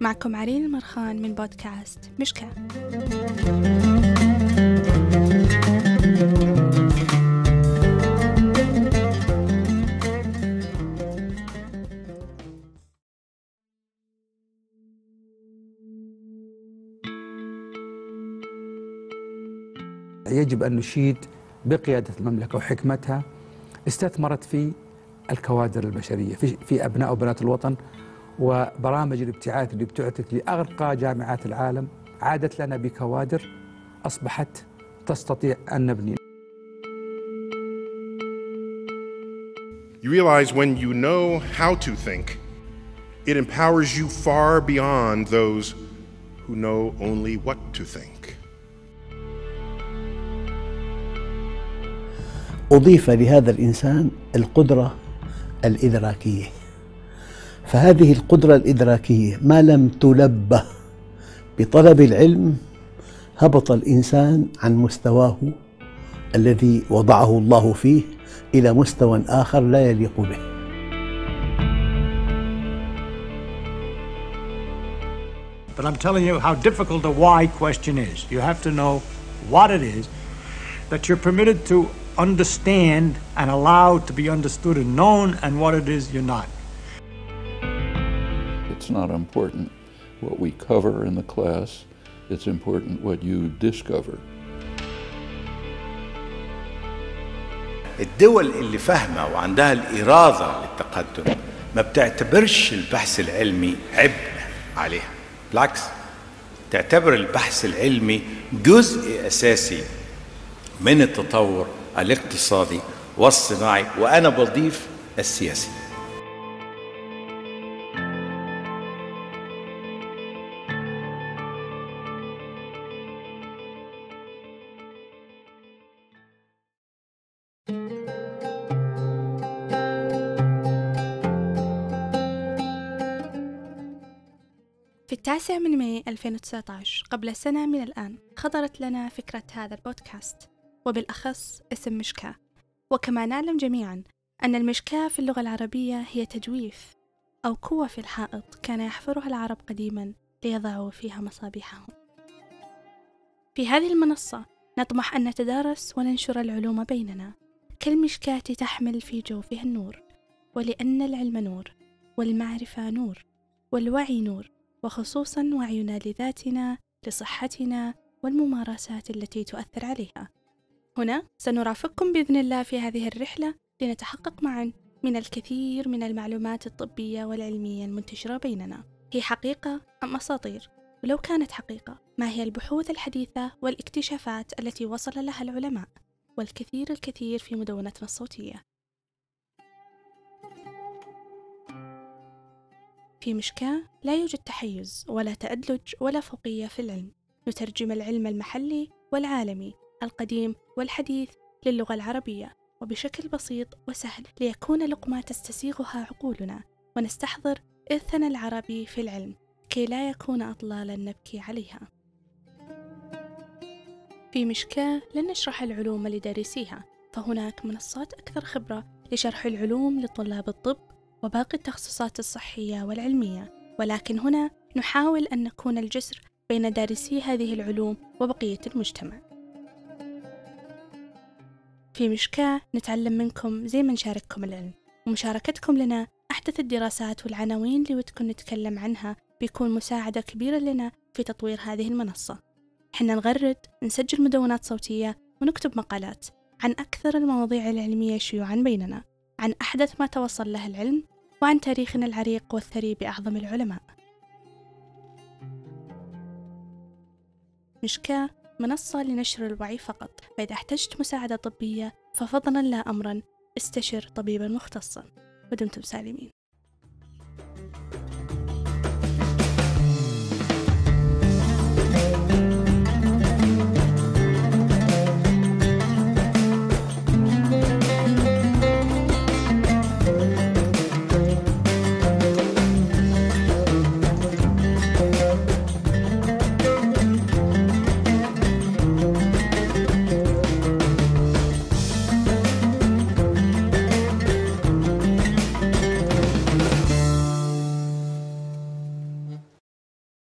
معكم عرين المرخان من بودكاست مشكا. يجب أن نشيد بقيادة المملكة وحكمتها استثمرت في الكوادر البشرية في, في أبناء وبنات الوطن وبرامج الابتعاث اللي ابتعثت لأرقى جامعات العالم عادت لنا بكوادر أصبحت تستطيع أن نبني You realize when you know how to think, it empowers you far beyond those who know only what to think. أضيف لهذا الإنسان القدرة الإدراكية فهذه القدرة الإدراكية ما لم تلبه بطلب العلم هبط الإنسان عن مستواه الذي وضعه الله فيه إلى مستوى آخر لا يليق به But I'm telling you how difficult the why question is. You have to know what it is that you're permitted to understand and allowed to be understood and known, and what it is you're not. It's not important what we cover in the class, it's important what you discover. الدول اللي فاهمة وعندها الإرادة للتقدم ما بتعتبرش البحث العلمي عبء عليها بالعكس تعتبر البحث العلمي جزء أساسي من التطور الاقتصادي والصناعي وأنا بضيف السياسي في التاسع من ماي 2019 قبل سنة من الآن خطرت لنا فكرة هذا البودكاست وبالأخص اسم مشكاة. وكما نعلم جميعا أن المشكاة في اللغة العربية هي تجويف أو كوة في الحائط كان يحفرها العرب قديما ليضعوا فيها مصابيحهم. في هذه المنصة نطمح أن نتدارس وننشر العلوم بيننا. كالمشكاة تحمل في جوفها النور ولأن العلم نور والمعرفة نور والوعي نور وخصوصا وعينا لذاتنا لصحتنا والممارسات التي تؤثر عليها. هنا سنرافقكم بإذن الله في هذه الرحلة لنتحقق معا من الكثير من المعلومات الطبية والعلمية المنتشرة بيننا. هي حقيقة أم أساطير؟ ولو كانت حقيقة ما هي البحوث الحديثة والاكتشافات التي وصل لها العلماء؟ والكثير الكثير في مدونتنا الصوتية. في مشكاة لا يوجد تحيز ولا تأدلج ولا فوقية في العلم. نترجم العلم المحلي والعالمي القديم والحديث للغة العربية وبشكل بسيط وسهل ليكون لقمة تستسيغها عقولنا ونستحضر إرثنا العربي في العلم كي لا يكون أطلالا نبكي عليها. في مشكاة لن نشرح العلوم لدارسيها فهناك منصات أكثر خبرة لشرح العلوم لطلاب الطب وباقي التخصصات الصحية والعلمية ولكن هنا نحاول أن نكون الجسر بين دارسي هذه العلوم وبقية المجتمع. في مشكاة نتعلم منكم زي ما نشارككم العلم. ومشاركتكم لنا أحدث الدراسات والعناوين اللي ودكم نتكلم عنها بيكون مساعدة كبيرة لنا في تطوير هذه المنصة. حنا نغرد نسجل مدونات صوتية ونكتب مقالات عن أكثر المواضيع العلمية شيوعا بيننا. عن أحدث ما توصل له العلم وعن تاريخنا العريق والثري بأعظم العلماء. مشكاة منصة لنشر الوعي فقط فإذا احتجت مساعدة طبية ففضلا لا أمرا استشر طبيبا مختصا. ودمتم سالمين.